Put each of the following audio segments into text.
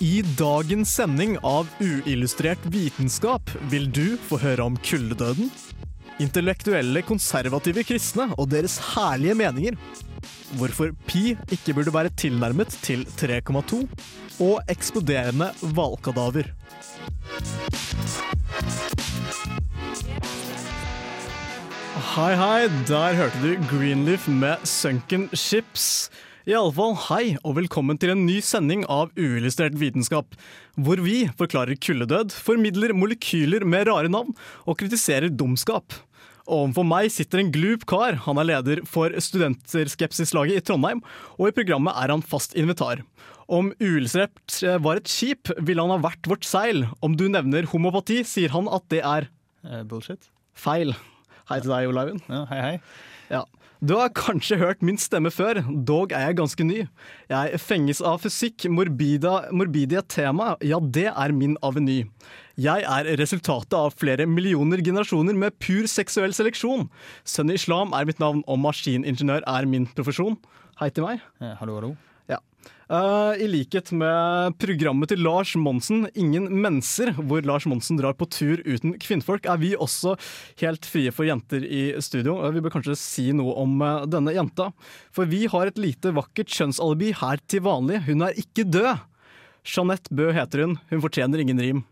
I dagens sending av Uillustrert vitenskap vil du få høre om kuldedøden, intellektuelle konservative kristne og deres herlige meninger, hvorfor pi ikke burde være tilnærmet til 3,2, og eksploderende hvalkadaver. Hei, hei, der hørte du Greenleaf med Sunken Ships. I alle fall, hei og velkommen til en ny sending av Uillustrert vitenskap, hvor vi forklarer kuldedød, formidler molekyler med rare navn og kritiserer dumskap. Ovenfor meg sitter en glup kar. Han er leder for Studenterskepsislaget i Trondheim, og i programmet er han fast invitar. Om uillustrert var et skip, ville han ha vært vårt seil. Om du nevner homopati, sier han at det er Eh, bullshit. feil. Hei til deg, Olaivin. Ja, hei, hei. Du har kanskje hørt min stemme før, dog er jeg ganske ny. Jeg fenges av fysikk, morbida, morbidia tema, ja det er min aveny. Jeg er resultatet av flere millioner generasjoner med pur seksuell seleksjon. Sønn i islam er mitt navn, og maskiningeniør er min profesjon. Hei til meg. Ja, hallo, hallo. Eh, I likhet med programmet til Lars Monsen, Ingen menser, hvor Lars Monsen drar på tur uten kvinnfolk, er vi også helt frie for jenter i studio. Uh, Vi bør kanskje si noe om uh, denne jenta. For vi har et lite vakkert kjønnsalibi her til vanlig. Hun er ikke død! Jeanette Bø heter hun. Hun fortjener ingen rim.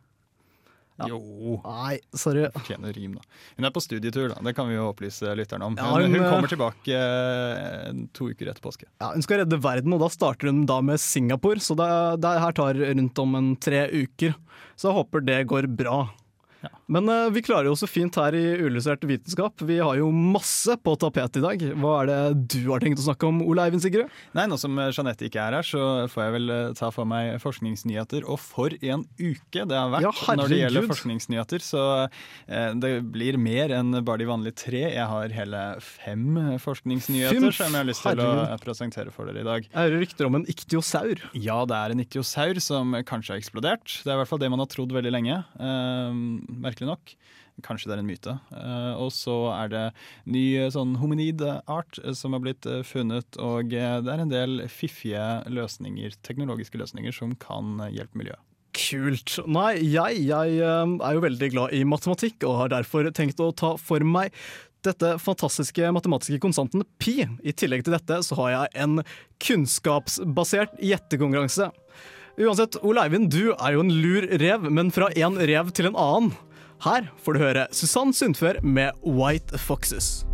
Ja. Jo, Nei, sorry. fortjener rim, da. Hun er på studietur, da. Det kan vi jo opplyse lytterne om. Ja, hun, hun, hun eh, kommer tilbake eh, to uker etter påske. Ja, hun skal redde verden, og da starter hun da med Singapore. Så det, det her tar rundt om en tre uker. Så jeg håper det går bra. Ja. Men uh, vi klarer jo så fint her i Uillustrert vitenskap. Vi har jo masse på tapet i dag. Hva er det du har tenkt å snakke om, Ole Eivind Sigrud? Nei, Nå som Jeanette ikke er her, så får jeg vel eh, ta for meg forskningsnyheter. Og for en uke det har vært Ja, når det gjelder forskningsnyheter. Så uh, det blir mer enn bare de vanlige tre. Jeg har hele fem forskningsnyheter Fymf, som jeg har lyst til herregud. å presentere for dere i dag. Jeg hører rykter om en iktiosaur. Ja, det er en iktiosaur som kanskje har eksplodert. Det er i hvert fall det man har trodd veldig lenge. Eh, merkelig nok. Kanskje det er en myte. Eh, og så er det ny eh, sånn hominid-art eh, som har blitt funnet, og det er en del fiffige løsninger, teknologiske løsninger som kan hjelpe miljøet. Kult. Nei, jeg, jeg er jo veldig glad i matematikk, og har derfor tenkt å ta for meg dette fantastiske matematiske konstanten pi. I tillegg til dette så har jeg en kunnskapsbasert gjettekonkurranse. Uansett, Ole Eivind, du er jo en lur rev, men fra en rev til en annen. Her får du høre Susann Sundfør med White Foxes.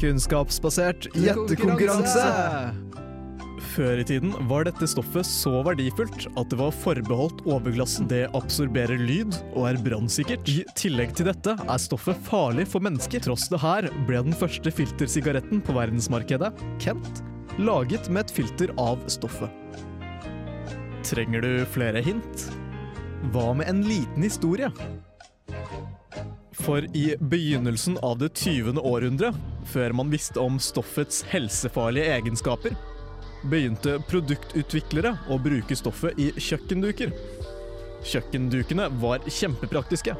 Kunnskapsbasert gjettekonkurranse. Før i tiden var dette stoffet så verdifullt at det var forbeholdt overglassen. Det absorberer lyd og er brannsikkert. I tillegg til dette er stoffet farlig for mennesker. Tross det her ble den første filtersigaretten på verdensmarkedet, Kent, laget med et filter av stoffet. Trenger du flere hint? Hva med en liten historie? For i begynnelsen av det 20. århundre, før man visste om stoffets helsefarlige egenskaper, begynte produktutviklere å bruke stoffet i kjøkkenduker. Kjøkkendukene var kjempepraktiske.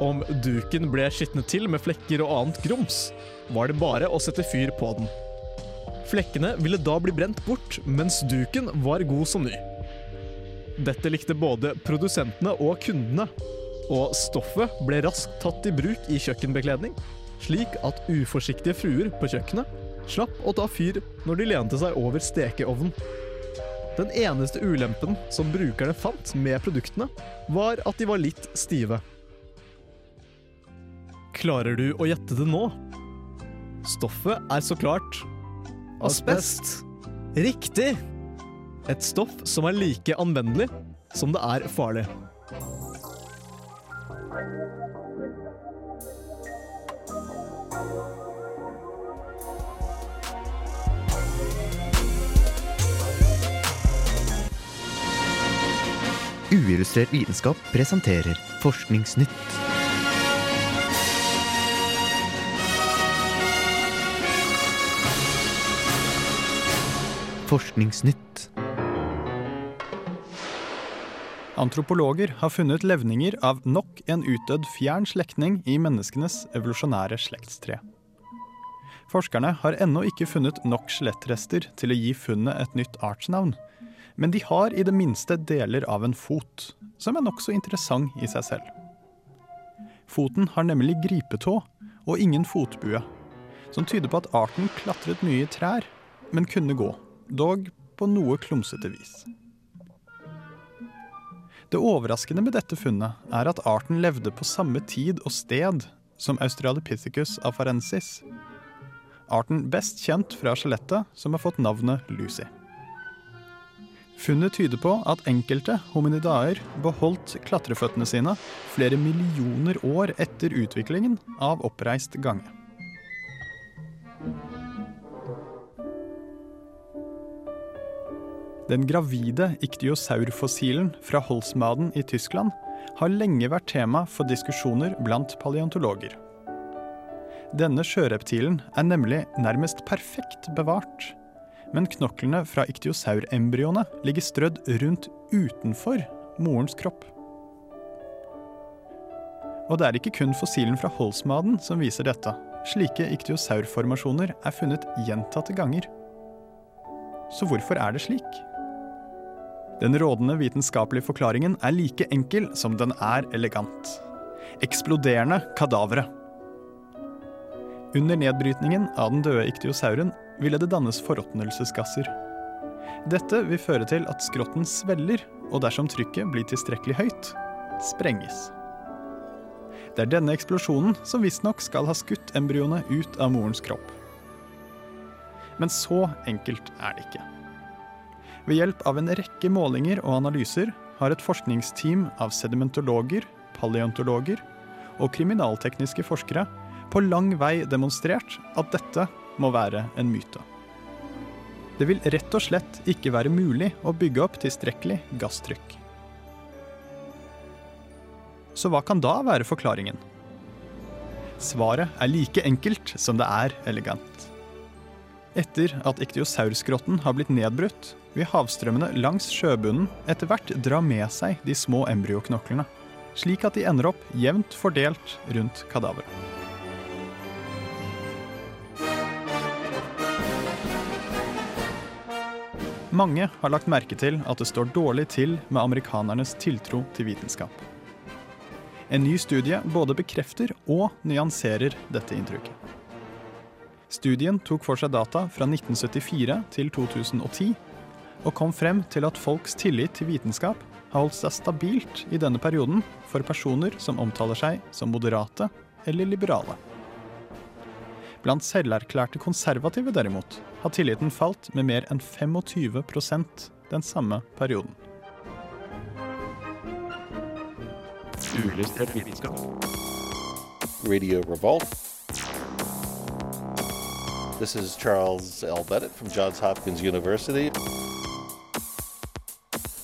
Om duken ble skitnet til med flekker og annet grums, var det bare å sette fyr på den. Flekkene ville da bli brent bort, mens duken var god som ny. Dette likte både produsentene og kundene, og stoffet ble raskt tatt i bruk i kjøkkenbekledning, slik at uforsiktige fruer på kjøkkenet slapp å ta fyr når de lente seg over stekeovnen. Den eneste ulempen som brukerne fant med produktene, var at de var litt stive. Klarer du å gjette det nå? Stoffet er så klart asbest. Riktig! Et stoff som er like anvendelig som det er farlig. Uillustrert vitenskap presenterer Forskningsnytt. Forskningsnytt. Antropologer har funnet levninger av nok en utdødd fjern slektning i menneskenes evolusjonære slektstre. Forskerne har ennå ikke funnet nok skjelettrester til å gi funnet et nytt artsnavn, men de har i det minste deler av en fot, som er nokså interessant i seg selv. Foten har nemlig gripetå og ingen fotbue, som tyder på at arten klatret mye i trær, men kunne gå, dog på noe klumsete vis. Det overraskende med dette funnet er at arten levde på samme tid og sted som Australopithecus afarensis, arten best kjent fra skjelettet som har fått navnet Lucy. Funnet tyder på at enkelte hominidaer beholdt klatreføttene sine flere millioner år etter utviklingen av oppreist gange. Den gravide iktiosaurfossilen fra Holsmaden i Tyskland har lenge vært tema for diskusjoner blant paleontologer. Denne sjøreptilen er nemlig nærmest perfekt bevart, men knoklene fra iktiosaurembryoene ligger strødd rundt utenfor morens kropp. Og det er ikke kun fossilen fra Holsmaden som viser dette. Slike iktiosaurformasjoner er funnet gjentatte ganger. Så hvorfor er det slik? Den rådende vitenskapelige forklaringen er like enkel som den er elegant. Eksploderende kadavere. Under nedbrytningen av den døde iktiosauren ville det dannes forråtnelsesgasser. Dette vil føre til at skrotten svelger, og dersom trykket blir tilstrekkelig høyt, sprenges. Det er denne eksplosjonen som visstnok skal ha skutt embryoene ut av morens kropp. Men så enkelt er det ikke. Ved hjelp av en rekke målinger og analyser har et forskningsteam av sedimentologer, paleontologer og kriminaltekniske forskere på lang vei demonstrert at dette må være en myte. Det vil rett og slett ikke være mulig å bygge opp tilstrekkelig gasstrykk. Så hva kan da være forklaringen? Svaret er like enkelt som det er elegant. Etter at iktiosaurskrotten har blitt nedbrutt, vil havstrømmene langs sjøbunnen etter hvert dra med seg de små embryoknoklene, slik at de ender opp jevnt fordelt rundt kadaveret. Mange har lagt merke til at det står dårlig til med amerikanernes tiltro til vitenskap. En ny studie både bekrefter og nyanserer dette inntrykket. Studien tok for seg data fra 1974 til 2010, og kom frem til at folks tillit til vitenskap har holdt seg stabilt i denne perioden for personer som omtaler seg som moderate eller liberale. Blant selverklærte konservative derimot har tilliten falt med mer enn 25% den samme perioden. Vitenskap. Radio Revolt. This is Charles L. Bennett from Johns Hopkins University.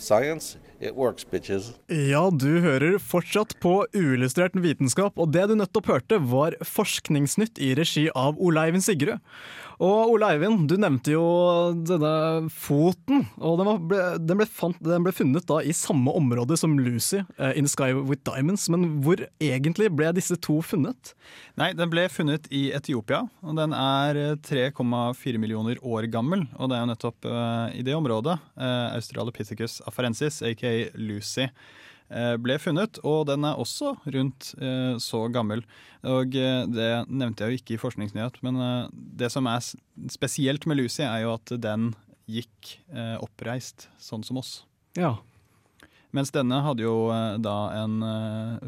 Science, it works, bitches. Ja, du hører fortsatt på uillustrert vitenskap, og det du nettopp hørte, var Forskningsnytt i regi av Oleiven Sigrud. Og Ole Eivind, du nevnte jo denne foten, og den, ble, den, ble fant, den, ble, funnet da i samme område som Lucy, uh, In the Sky with Diamonds. Men hvor egentlig ble disse to funnet? Nei, Den ble funnet i Etiopia, og den er 3,4 millioner år gammel. Og det er jo nettopp uh, i det området uh, Australopithecus afarensis, aka Lucy, ble funnet, og den er også rundt eh, så gammel. Og eh, Det nevnte jeg jo ikke i Forskningsnyhet, men eh, det som er spesielt med Lucy, er jo at den gikk oppreist, sånn som oss. Ja. Mens denne hadde jo da en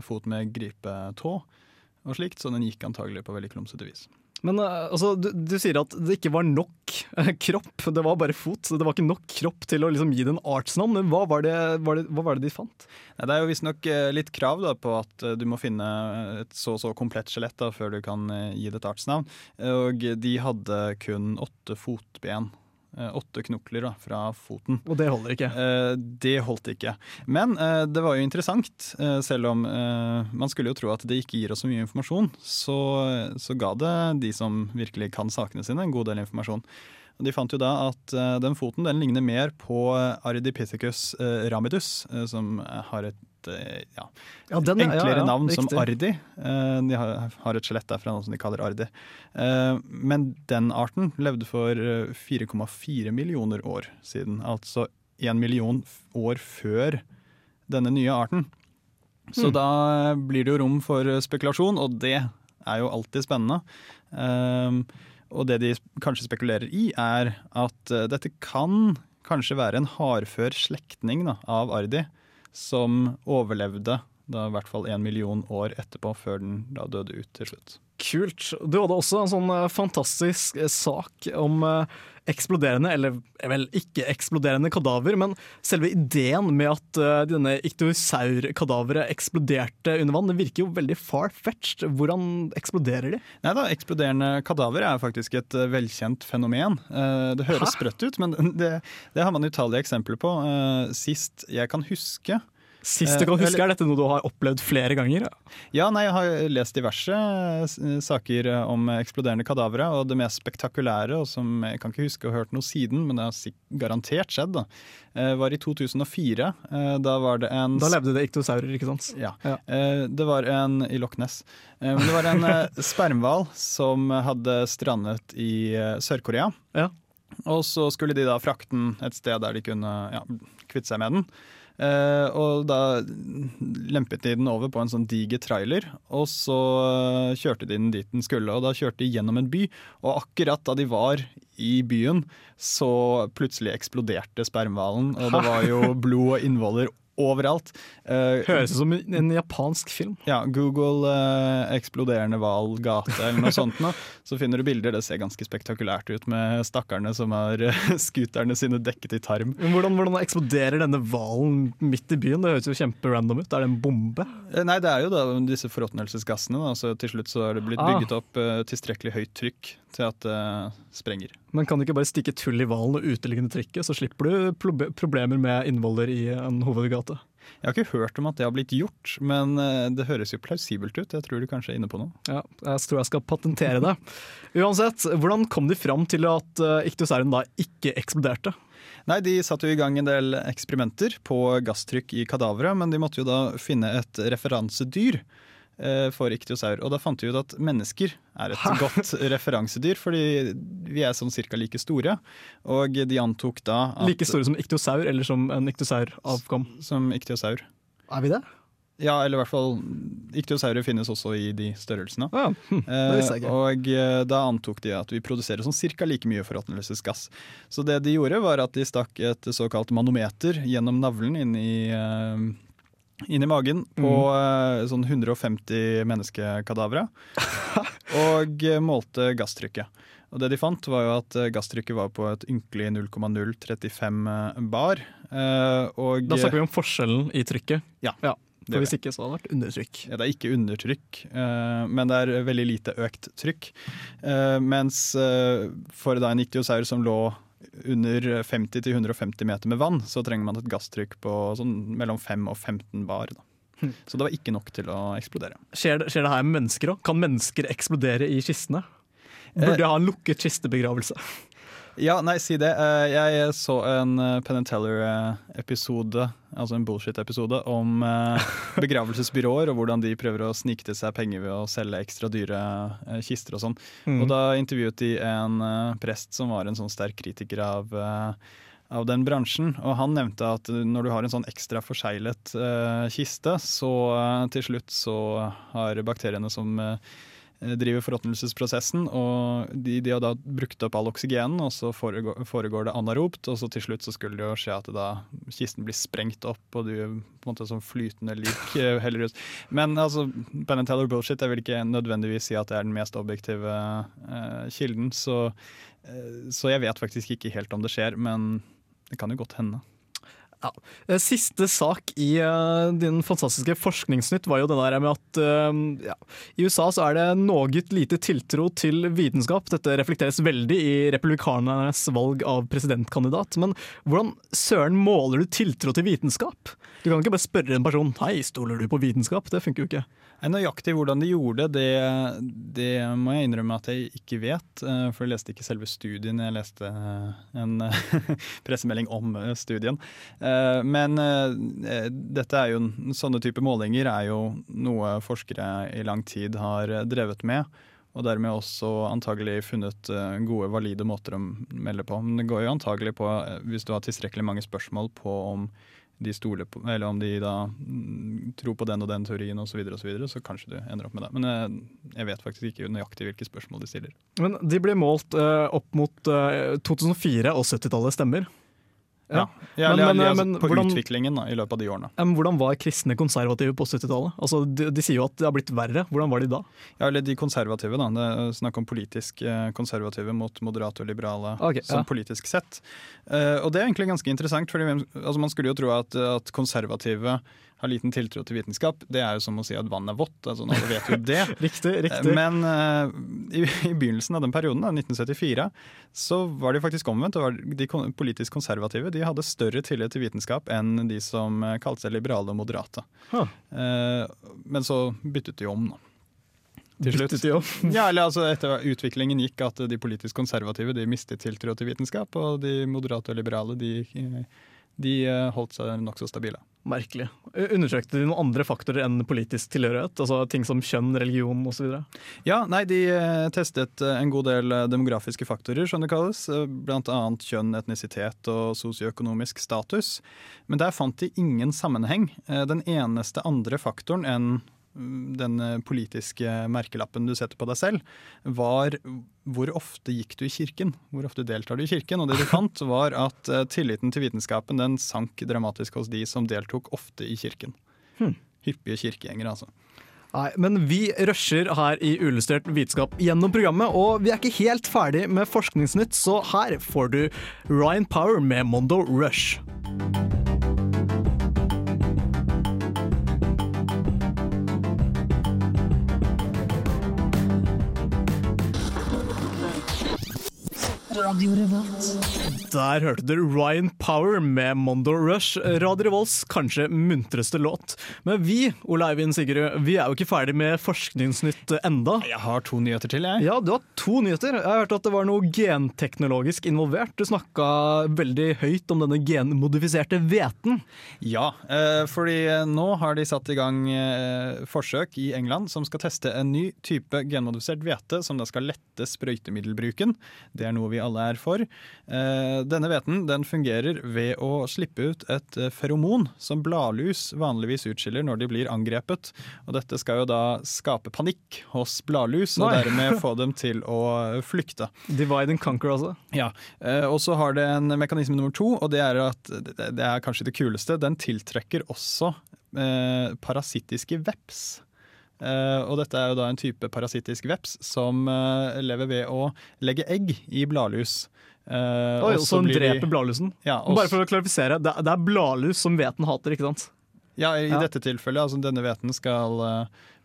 fot med gripetå og slikt, så den gikk antagelig på veldig klumsete vis. Men altså, du, du, sier at det ikke var nok kropp, det var bare fot. Det var ikke nok kropp til å liksom gi det en artsnavn. Men hva var det, var det, hva var det de fant? Nei, det er jo visstnok litt krav da, på at du må finne et så så komplett skjelett før du kan gi det et artsnavn. Og de hadde kun åtte fotben Eh, åtte knokler da, fra foten. Og det holder ikke. Eh, det holdt ikke. Men eh, det var jo interessant, eh, selv om eh, man skulle jo tro at det ikke gir oss så mye informasjon, så, så ga det de som virkelig kan sakene sine, en god del informasjon. De fant jo da at eh, den foten den ligner mer på Ardipithecus eh, ramidus, eh, som har et eh, ja, Ja, den, enklere ja, navn som riktig. ardi. Eh, De har, et skjelett derfra som de kaller ardi. Eh, Men den arten levde for eh, 4,4 millioner år siden. Altså en million år før denne nye arten. Så Hmm. da blir det jo rom for spekulasjon, og det er jo alltid spennende. Og det de kanskje spekulerer i, er at dette kan kanskje være en hardfør slektning da, av Ardi, som overlevde da i hvert fall en million år etterpå, før den da døde ut til slutt. Kult. Du hadde også en sånn eh, fantastisk eh, sak om eh, eksploderende, eller vel ikke eksploderende kadaver, men selve ideen med at denne iktosaur-kadaveret eksploderte under vann, det virker jo veldig far-fetched. Hvordan eksploderer de? Nei da, Eksploderende kadaver er faktisk et velkjent fenomen. Det høres sprøtt ut, men det, det har man utallige eksempler på. Sist jeg kan huske Sist du Eh, kan huske, er dette noe du har opplevd flere ganger? Ja, nei, jeg har lest diverse eh, saker eh, om eksploderende kadavere, og det mest spektakulære, og som jeg kan ikke huske å ha hørt noe siden, men det har garantert skjedd, da, var i 2004. Eh, Da var det en Da levde det iktosaurer, ikke sant? Ja. Ja. Det var en i Loch Ness. Det var en spermhval som hadde strandet i Sør-Korea. Ja. Og så skulle de da frakte den et sted der de kunne ja, kvitte seg med den. Eh, og da lempet de den over på en sånn diger trailer, og så eh, kjørte de den dit den skulle. Og da kjørte de gjennom en by, og akkurat da de var i byen, så plutselig eksploderte spermhvalen, og det var jo blod og innvoller overalt. Uh, Høres ut som en japansk film. ja, Google uh, eksploderende hval gate eller noe sånt nå, så finner du bilder. Det ser ganske spektakulært ut med stakkarene som har uh, scooterne sine dekket i tarm. Men hvordan, hvordan eksploderer denne hvalen midt i byen? Det høres jo kjemperandom ut. Er det en bombe? Nei, det er jo da disse forråtnelsesgassene. Da, så til slutt så er det blitt Ah. bygget opp tilstrekkelig høyt trykk til at det sprenger. Men kan du ikke bare stikke tull i hvalen og uteliggende trykket, så slipper du problemer med innvoller i en hovedgate? Jeg har ikke hørt om at det har blitt gjort, men eh, det høres jo plausibelt ut. Jeg tror du kanskje er inne på noe. Ja, jeg tror jeg skal patentere det. Uansett, hvordan kom de fram til at uh, da ikke eksploderte? Nei, De satte jo i gang en del eksperimenter på gasstrykk i kadaveret, men de måtte jo da finne et referansedyr eh, for iktiosaur. Og da fant vi ut at mennesker er et godt referansedyr, fordi vi er sånn cirka like store. Og de antok da at Like store som iktiosaur, eller som en iktiosaur avkom? som iktiosaur. Er vi det? Ja, eller i hvert fall Iktiosaurer finnes også i de størrelsene. Ja, hm, det visste jeg Eh, ikke. og eh, da antok de at vi produserer sånn cirka like mye forråtnelsesgass. Så det de gjorde, var at de stakk et såkalt manometer gjennom navlen inn i, eh, inn i magen på mm. sånn 150 menneskekadavere. og eh, målte gasstrykket. Og det de fant, var jo at eh, gasstrykket var på et ynkelig 0,035 bar. Og Da snakker vi om forskjellen i trykket. Ja, For hvis ikke så hadde det vært undertrykk. Ja, det er ikke undertrykk, men det er veldig lite økt trykk. Mens for da en iktiosaur som lå under 50-150 meter med vann, så trenger man et gasstrykk på sånn mellom 5 og 15 bar. Da. Så det var ikke nok til å eksplodere. Skjer det, skjer det her med mennesker òg? Kan mennesker eksplodere i kistene? Burde Eh, jeg ha en lukket kistebegravelse? Ja, nei, si det. Eh, Jeg så en eh, Penn Teller-episode, altså en bullshit-episode, om eh, begravelsesbyråer og hvordan de prøver å snike til seg penger ved å selge ekstra dyre eh, kister og sånn. Mm. Og da intervjuet de en eh, prest som var en sånn sterk kritiker av, eh, av den bransjen. Og han nevnte at når du har en sånn ekstra forseglet eh, kiste, så eh, til slutt så har bakteriene som eh, driver forråtnelsesprosessen, og de, de har da brukt opp all oksygenen, og så foregår, foregår det anaropt, og så til slutt så skulle det jo skje at da kisten blir sprengt opp, og du på en måte sånn flytende lik eh, heller ut. Men altså, Penn Teller bullshit, jeg vil ikke nødvendigvis si at det er den mest objektive eh, kilden, så, eh, så jeg vet faktisk ikke helt om det skjer, men det kan jo godt hende. Eh, Siste sak i uh, din fantastiske forskningsnytt var jo det der med at uh, ja, i USA så er det noe lite tiltro til vitenskap. Dette reflekteres veldig i republikanernes valg av presidentkandidat. Men hvordan søren måler du tiltro til vitenskap? Du kan ikke bare spørre en person hei, stoler du på vitenskap? Det funker jo ikke. Nøyaktig hvordan de gjorde det, det må jeg innrømme at jeg ikke vet. eh, For jeg leste ikke selve studien, jeg leste eh, en pressemelding om eh, studien. Men dette er jo, sånne type målinger er jo noe forskere i lang tid har drevet med. Og dermed også antagelig funnet gode, valide måter å melde på. Men det går jo antagelig på, hvis du har tilstrekkelig mange spørsmål på om de stoler på, eller om de da tror på den og den teorien osv., så, videre, og så, videre, så kanskje du ender opp med det. Men jeg, jeg vet faktisk ikke nøyaktig hvilke spørsmål de stiller. Men de ble målt eh, opp mot eh, 2004 og 70-tallet, stemmer? Ja. Ja, Men- men- altså, men på hvordan- utviklingen da, i løpet av de årene. Eh, Men hvordan var kristne konservative på 70-tallet? Altså, de, de sier jo at det har blitt verre. Hvordan var de da? Ja, eller de konservative, da. Det er snakk om politisk eh, konservative mot moderate og liberale okay, som ja. politisk sett. Uh, og det er egentlig ganske interessant, for altså, man skulle jo tro at, at konservative har liten tiltro til vitenskap. Det er jo som å si at vann er vått. Altså, alle vet jo det. Riktig, riktig. Men uh, i, i begynnelsen av den perioden, da, 1974, så var det faktisk omvendt. og var de politisk konservative de hadde større tillit til vitenskap enn de som eh, kalte seg liberale og moderate. Huh. Uh, men så byttet de om, da. Til slutt. Byttet de om? Ja, eller altså Etter utviklingen gikk at de politisk konservative de mistet tiltro til vitenskap, og de moderate og liberale de, de holdt seg nokså stabile. Merkelig. Undersøkte de noen andre faktorer enn politisk tilhørighet? Altså ting som kjønn, religion osv.? Ja, nei, De eh, testet eh, en god del eh, demografiske faktorer, som det kalles. Blant annet kjønn, etnisitet og sosioøkonomisk status. Men der fant de ingen sammenheng. Den eneste andre faktoren enn den eh, politiske merkelappen du setter på deg selv, var hvor ofte gikk du i kirken? Hvor ofte deltar du i kirken? Og det du fant, var at eh, tilliten til vitenskapen den sank dramatisk hos de som deltok ofte i kirken. Hmm. Hyppige kirkegjengere, altså. Nei, men vi rusher her i Uillustrert vitenskap gjennom programmet, og vi er ikke helt ferdig med Forskningsnytt, så her får du Ryan Power med Mondo Rush. Der hørte du Ryan Power med Mondo Rush, Radio Revolts kanskje muntreste låt. Men vi, Ole Eivind Sigrud, vi er jo ikke ferdig med Forskningsnytt enda. Jeg har to nyheter til, jeg. Ja, du har to nyheter. Jeg har hørt at det var noe genteknologisk involvert. Du snakka veldig høyt om denne genmodifiserte hveten. Ja, eh, fordi nå har de satt i gang eh, forsøk i England som skal teste en ny type genmodifisert hvete som da skal lette sprøytemiddelbruken. Det er noe vi alle er for. Eh, Denne hveten den fungerer ved å slippe ut et eh, feromon som bladlus vanligvis utskiller når de blir angrepet. Og dette skal jo da skape panikk hos bladlus, og dermed få dem til å flykte. Divide and conquer, altså. Ja, eh, og så har det en mekanisme nummer to, og det er at det det er kanskje det kuleste. Den tiltrekker også eh, parasittiske veps. Eh, og dette er jo da en type parasittisk veps som eh, lever ved å legge egg i bladlus. Eh, Oi, og som dreper de- bladlusen. Ja, også... Bare for å klarifisere, det er, bladlus som hveten hater, ikke sant? ja, i Ja. dette tilfellet, altså denne hveten skal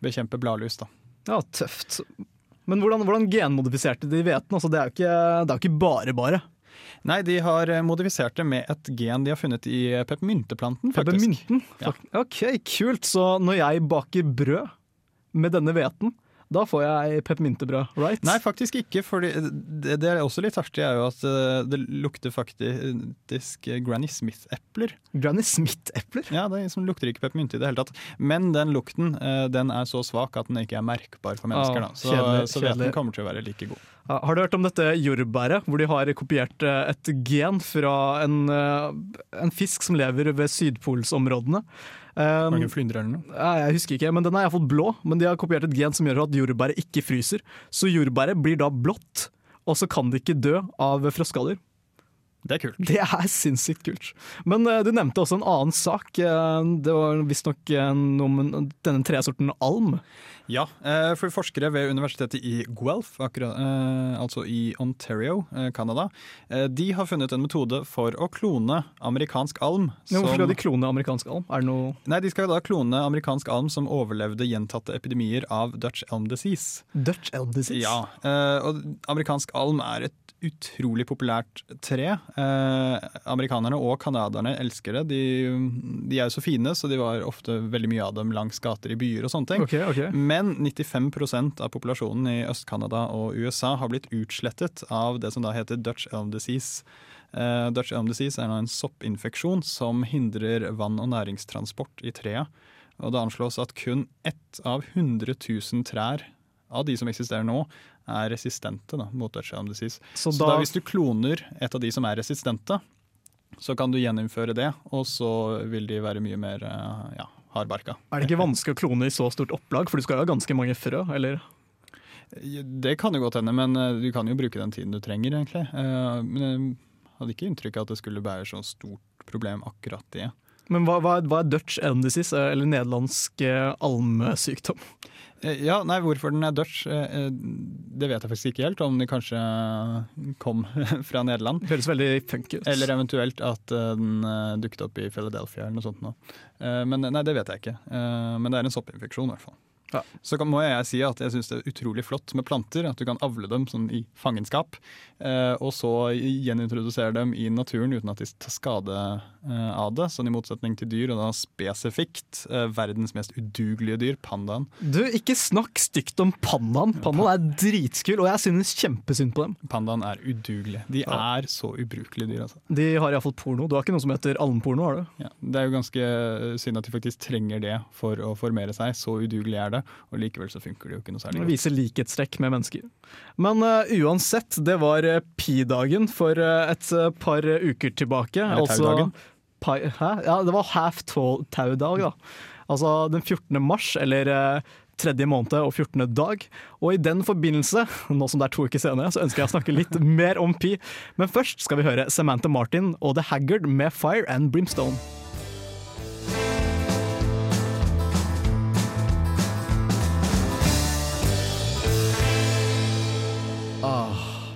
bekjempe bladlus, da. Ja, tøft. Men hvordan, hvordan genmodifiserte de hveten? Altså, det, er jo ikke, det er ikke bare bare. Nei, de har modifisert det med et gen de har funnet i peppermynteplanten, faktisk. Peppermynten? Ja. Ok, kult. Så når jeg baker brød med denne hveten, da får jeg peppermyntebrød, right? Nei, faktisk ikke. For det, det er også litt artig, er jo at eh, det lukter faktisk Granny Smith-epler. Granny Smith-epler? Ja, det liksom lukter ikke peppermynte i det hele tatt. Men den lukten eh, den er så svak at den ikke er merkbar for mennesker. Ah. Så, kjedelig, så kjedelig. hveten kommer til å være like god. Ah, Har du hørt om dette jordbæret, hvor de har kopiert eh, et gen fra en, en fisk som lever ved sydpolsområdene? Um, Mange flyndre eller noe? Jeg husker ikke, men Den er iallfall blå, men de har kopiert et gen som gjør at jordbæret ikke fryser. Så jordbæret blir da blått, og så kan det ikke dø av frostskaller. Det er kult. Det er sinnssykt kult. Men uh, du nevnte også en annen sak. Uh, det var visstnok uh, noe om denne tresorten alm. Ja, for forskere ved universitetet i Guelph, akkurat, altså i Ontario, Canada, de har funnet en metode for å klone amerikansk alm. Som... Hvorfor skal de klone amerikansk alm? Er det noe Nei, De skal da klone amerikansk alm som overlevde gjentatte epidemier av Dutch elm disease. Dutch elm disease? Ja, og Amerikansk alm er et utrolig populært tre. Eh, amerikanerne og canadierne elsker det. De, de er jo så fine, så de var ofte veldig mye av dem langs gater i byer og sånne ting. Okay, okay. Men 95% av populasjonen i Øst-Canada og USA har blitt utslettet av det som da heter Dutch elm disease. Eh, Dutch elm disease er nå en soppinfeksjon som hindrer vann- og næringstransport i trea. Og det anslås at kun ett av 100 000 trær av de som eksisterer nå, er resistente da, mot Dutch elm disease. Så Så da, hvis du kloner et av de som er resistente, så kan du gjeninnføre det, og så vil de være mye mer eh, ja, hardbarka. er det ikke vanskelig å klone i så stort opplag, for du skal jo ha ganske mange frø, eller? Det kan jo godt hende, men eh, du kan jo bruke den tiden du trenger, egentlig. Eh, Men jeg hadde ikke inntrykk av at det skulle være så stort problem akkurat det. Men hva, hva, er, Dutch eh, eller nederlandsk almesykdom? Eh, Ja, nei, hvorfor den er Dutch, eh, eh, det vet jeg faktisk ikke helt. Om den kanskje kom fra Nederland. Høres veldig funky ut. Eller eventuelt at den dukket opp i Philadelphia eller noe sånt. Nå. Men nei, det vet jeg ikke. Men det er en soppinfeksjon, i hvert fall. Ja. Så kan, må jeg si at jeg syns det er utrolig flott med planter. At du kan avle dem sånn i fangenskap. Og så gjenintrodusere dem i naturen uten at de tar skade av det. Sånn i motsetning til dyr, og da spesifikt eh, verdens mest udugelige dyr, pandaen. Du, ikke snakk stygt om pandaen. Pandaen er dritskul, og jeg synes kjempesynd på dem. Pandaen er udugelige. De er så ubrukelige dyr, altså. De har iallfall porno. Du har ikke noe som heter allmennporno, har du? Ja, det er jo ganske synd at de faktisk trenger det for å formere seg. Så udugelig er det, og likevel så funker det jo ikke noe særlig Det viser likhetstrekk med mennesker. Men uh, uansett, det var eh, pi-dagen for eh, et eh, par uker tilbake. Eller taudagen. Pi- hæ? Ja, det var half tau-dag, da. Altså den 14. mars, eller eh, tredje måned og 14. dag. Og i den forbindelse, nå som det er to uker senere, så ønsker jeg å snakke litt mer om pi. Men først skal vi høre Samantha Martin og The Haggard med Fire and Brimstone. Ah.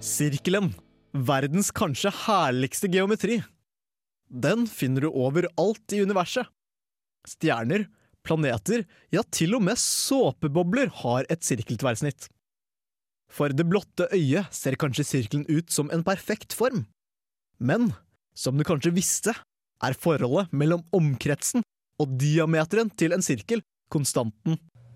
Sirkelen. Verdens kanskje herligste geometri. Den finner du overalt i universet. Stjerner, planeter, ja til og med såpebobler har et sirkeltverrsnitt. For det blotte øyet ser kanskje sirkelen ut som en perfekt form. Men, som du kanskje visste, er forholdet mellom omkretsen og diameteren til en sirkel konstanten.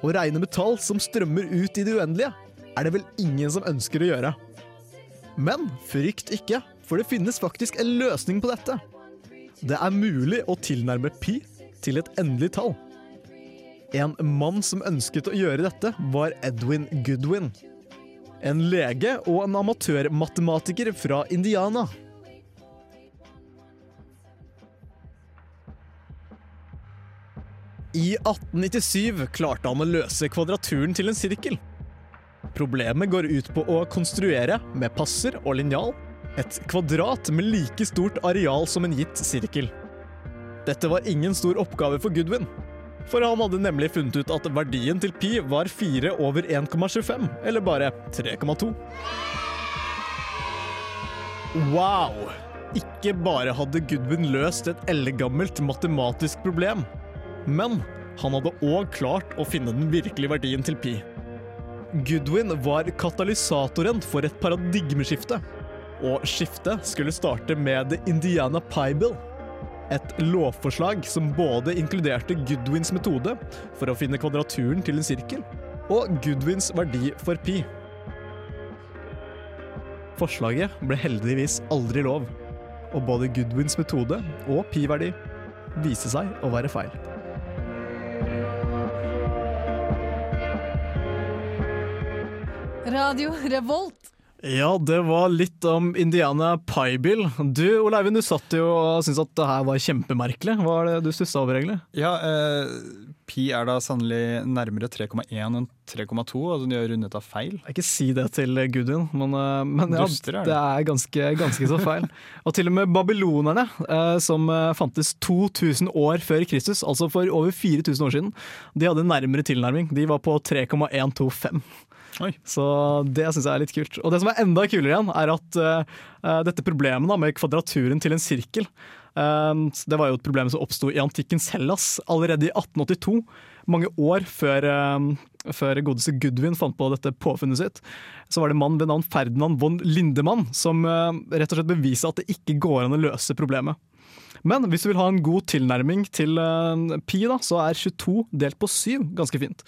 Å regne med tall som strømmer ut i det uendelige, er det vel ingen som ønsker å gjøre. Men frykt ikke, for det finnes faktisk en løsning på dette. Det er mulig å tilnærme pi til et endelig tall. En mann som ønsket å gjøre dette, var Edwin Goodwin. En lege og en amatørmatematiker fra Indiana. I 1897 klarte han å løse kvadraturen til en sirkel. Problemet går ut på å konstruere, med passer og linjal, et kvadrat med like stort areal som en gitt sirkel. Dette var ingen stor oppgave for Goodwin, for han hadde nemlig funnet ut at verdien til pi var 4 over 1,25, eller bare 3,2. Wow! Ikke bare hadde Goodwin løst et eldgammelt matematisk problem, men han hadde òg klart å finne den virkelige verdien til pi. Goodwin var katalysatoren for et paradigmeskifte, og skiftet skulle starte med The Indiana Pie Bill. Et lovforslag som både inkluderte Goodwins metode for å finne kvadraturen til en sirkel, og Goodwins verdi for pi. Forslaget ble heldigvis aldri lov, og både Goodwins metode og pi-verdi viste seg å være feil. Radio Revolt. Ja, det var litt om Indiana Pie-Bill. Du Ole Eivind, du satt jo og syntes at det her var kjempemerkelig. Hva er det du stussa over, egentlig? Ja, eh, pi er da sannelig nærmere 3,1 enn 3,2. Altså de har rundet av feil. Ikke si det til Gudrun, men, eh, men ja, Duster er det. det er ganske, ganske så feil. og til og med babylonerne, eh, som eh, fantes 2000 år før Kristus, altså for over 4000 år siden, de hadde nærmere tilnærming. De var på 3,125. Oi. Så det syns jeg er litt kult. Og det som er enda kulere igjen, er at uh, dette problemet da, med kvadraturen til en sirkel uh, Det var jo et problem som oppsto i antikkens Hellas allerede i 1882. Mange år før, uh, før godeste Gudvin fant på dette påfunnet sitt, så var det en mann ved navn Ferdinand von Lindemann som rett og slett beviste at det ikke går an å løse problemet. Men hvis du vil ha en god tilnærming til eh, pi, da, så er 22 delt på 7 ganske fint.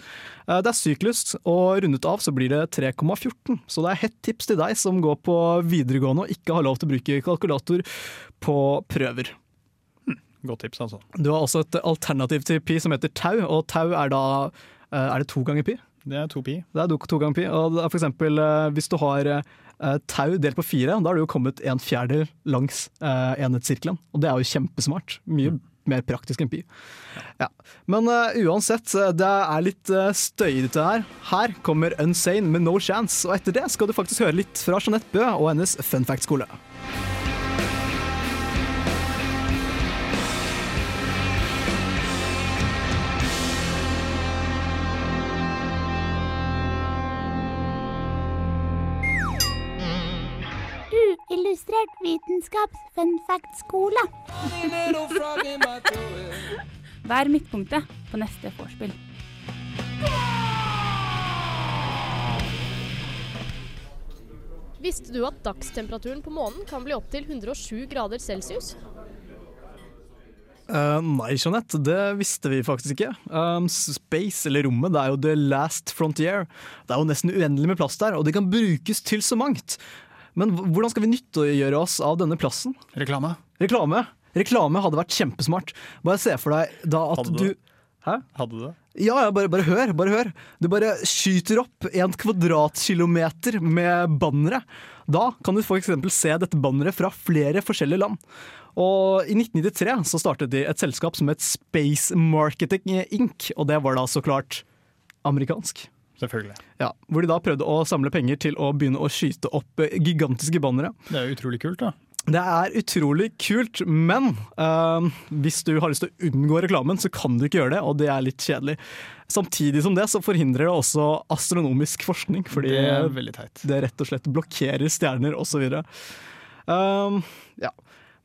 Eh, det er syklust, og rundet av så blir det 3,14. Så det er hett tips til deg som går på videregående og ikke har lov til å bruke kalkulator på prøver. Godt tips, altså. Du har også et alternativ til pi som heter tau, og tau er da eh, Er det to ganger pi? Det er to pi. Det er to, ganger pi. Og for eksempel hvis du har tau delt på fire, da har du jo kommet en fjerdedel langs eh, enhetssirkelen. Og det er jo kjempesmart. Mye mer praktisk enn pi. Ja. Men uh, uansett, eh, det er litt uh, støyete her. Her kommer Unsane med No Chance, og etter det skal du faktisk høre litt fra Jeanette Bø og hennes Fun Uillustrert vitenskaps-funfact-skole. Vær midtpunktet på neste vorspiel. Visste du at dagstemperaturen på månen kan bli opptil 107 grader celsius? Uh, nei, Jeanette, det visste vi faktisk ikke. Um, space, eller rommet, det er jo the last frontier. Det er jo nesten uendelig med plass der, og det kan brukes til så mangt. Men hvordan skal vi nyttiggjøre oss av denne plassen? Reklame. Reklame. Reklame hadde vært kjempesmart. Bare se for deg da at Hadde du det? Hæ? Hadde du det? Ja, ja, bare, bare hør, bare hør. Du bare skyter opp en kvadratkilometer med bannere. Da kan du f.eks. se dette banneret fra flere forskjellige land. Og I 1993 så startet de et selskap som het Space Marketing Inc., og det var da så klart amerikansk. Selvfølgelig. Ja, Hvor de da prøvde å samle penger til å begynne å skyte opp eh, gigantiske bannere. Det er jo utrolig kult, da. Det er utrolig kult, men eh, hvis du har lyst til å unngå reklamen, så kan du ikke gjøre det, og det er litt kjedelig. Samtidig som det så forhindrer det også astronomisk forskning, fordi Det det rett og slett blokkerer stjerner osv. Um, ja.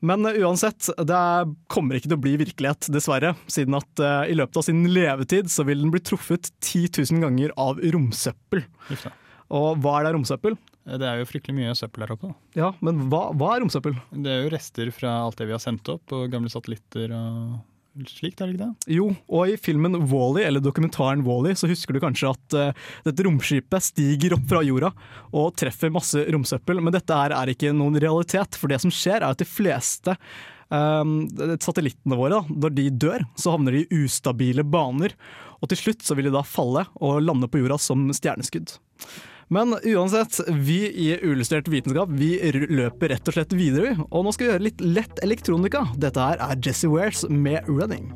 Men uh, uansett, det er- kommer ikke til å bli virkelighet, dessverre. Siden at uh, i løpet av sin levetid så vil den bli truffet 10 000 ganger av romsøppel. Gift. Og hva er det romsøppel? Det er jo fryktelig mye søppel her oppe. da. Ja, men hva, hva er romsøppel? Det er jo rester fra alt det vi har sendt opp, og gamle satellitter og slikt, er det ikke det? Jo, og i filmen Wall-E, eller dokumentaren Wall-E, så husker du kanskje at uh, dette romskipet stiger opp fra jorda og treffer masse romsøppel, men dette her er ikke noen realitet, for det som skjer er at de fleste eh, satellittene våre, da, når de dør, så havner de i ustabile baner, og til slutt så vil de da falle og lande på jorda som stjerneskudd. Men uansett, vi i Uillustrert vitenskap vi løper rett og slett videre. Og nå skal vi gjøre litt lett elektronika. Dette her er Jesse Wares med 'Running'.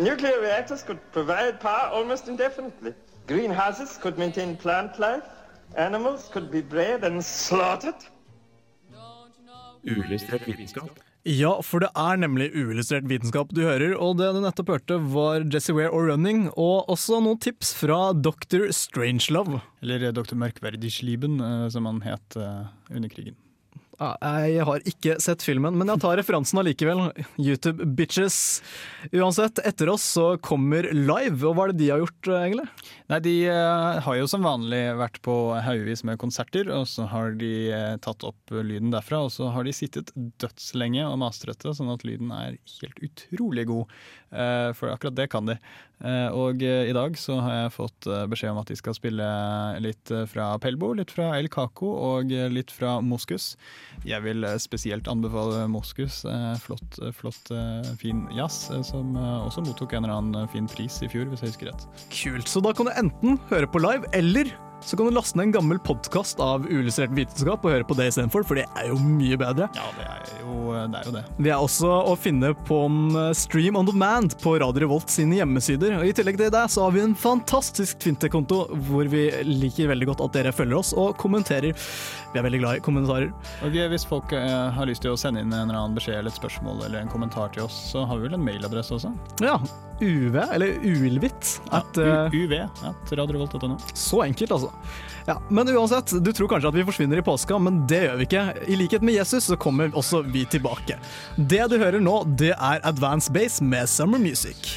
Nuclear reactors could provide power almost indefinitely. Greenhouses could maintain plant life. Animals could be bred and slaughtered. Uillustrert vitenskap. Ja, for det er nemlig uillustrert vitenskap du hører, og det du nettopp hørte var Jesse Ware og 'Running', og også noen tips fra Dr. Strangelove. Eller Dr. Merkverdig-Schlieben, eh, som han het eh, under krigen. Jeg har ikke sett filmen, men jeg tar referansen allikevel. YouTube bitches. Uansett, etter oss så kommer Live, og hva er det de har gjort, egentlig? Nei, De eh, har jo som vanlig vært på haugevis med konserter, og så har de eh, tatt opp lyden derfra. Og så har de sittet dødslenge og mastret det, sånn at lyden er helt utrolig god. Eh, for akkurat det kan de. Eh, Og eh, i dag så har jeg fått eh, beskjed om at de skal spille litt fra Pelbo, litt fra El Caco og litt fra Moskus. Jeg vil spesielt anbefale Moskus. Flott, flott fin jazz, som også mottok en eller annen fin pris i fjor, hvis jeg husker rett. Kult. Så da kan du enten høre på live, eller så kan du laste ned en gammel podkast av uillustrert vitenskap og høre på det istedenfor, for det er jo mye bedre. Ja, det er jo det. Er jo det. Vi er også å finne på en eh, stream on demand på Radio Revolt sine hjemmesider. Og I tillegg til det så har vi en fantastisk Twitter-konto hvor vi liker veldig godt at dere følger oss og kommenterer. Vi er veldig glad i kommentarer. Og Hvis folk eh, har lyst til å sende inn en eller annen beskjed eller et spørsmål eller en kommentar til oss, så har vi vel en mailadresse også? Ja. UV, eller Ulvit. at Ja, eh, UV at radiorevolt.no. Så enkelt, altså. Ja, Men uansett, du tror kanskje at vi forsvinner i påska, men det gjør vi ikke. I likhet med Jesus så kommer også vi tilbake. Det du hører nå, det er Advance Base med Summer Music.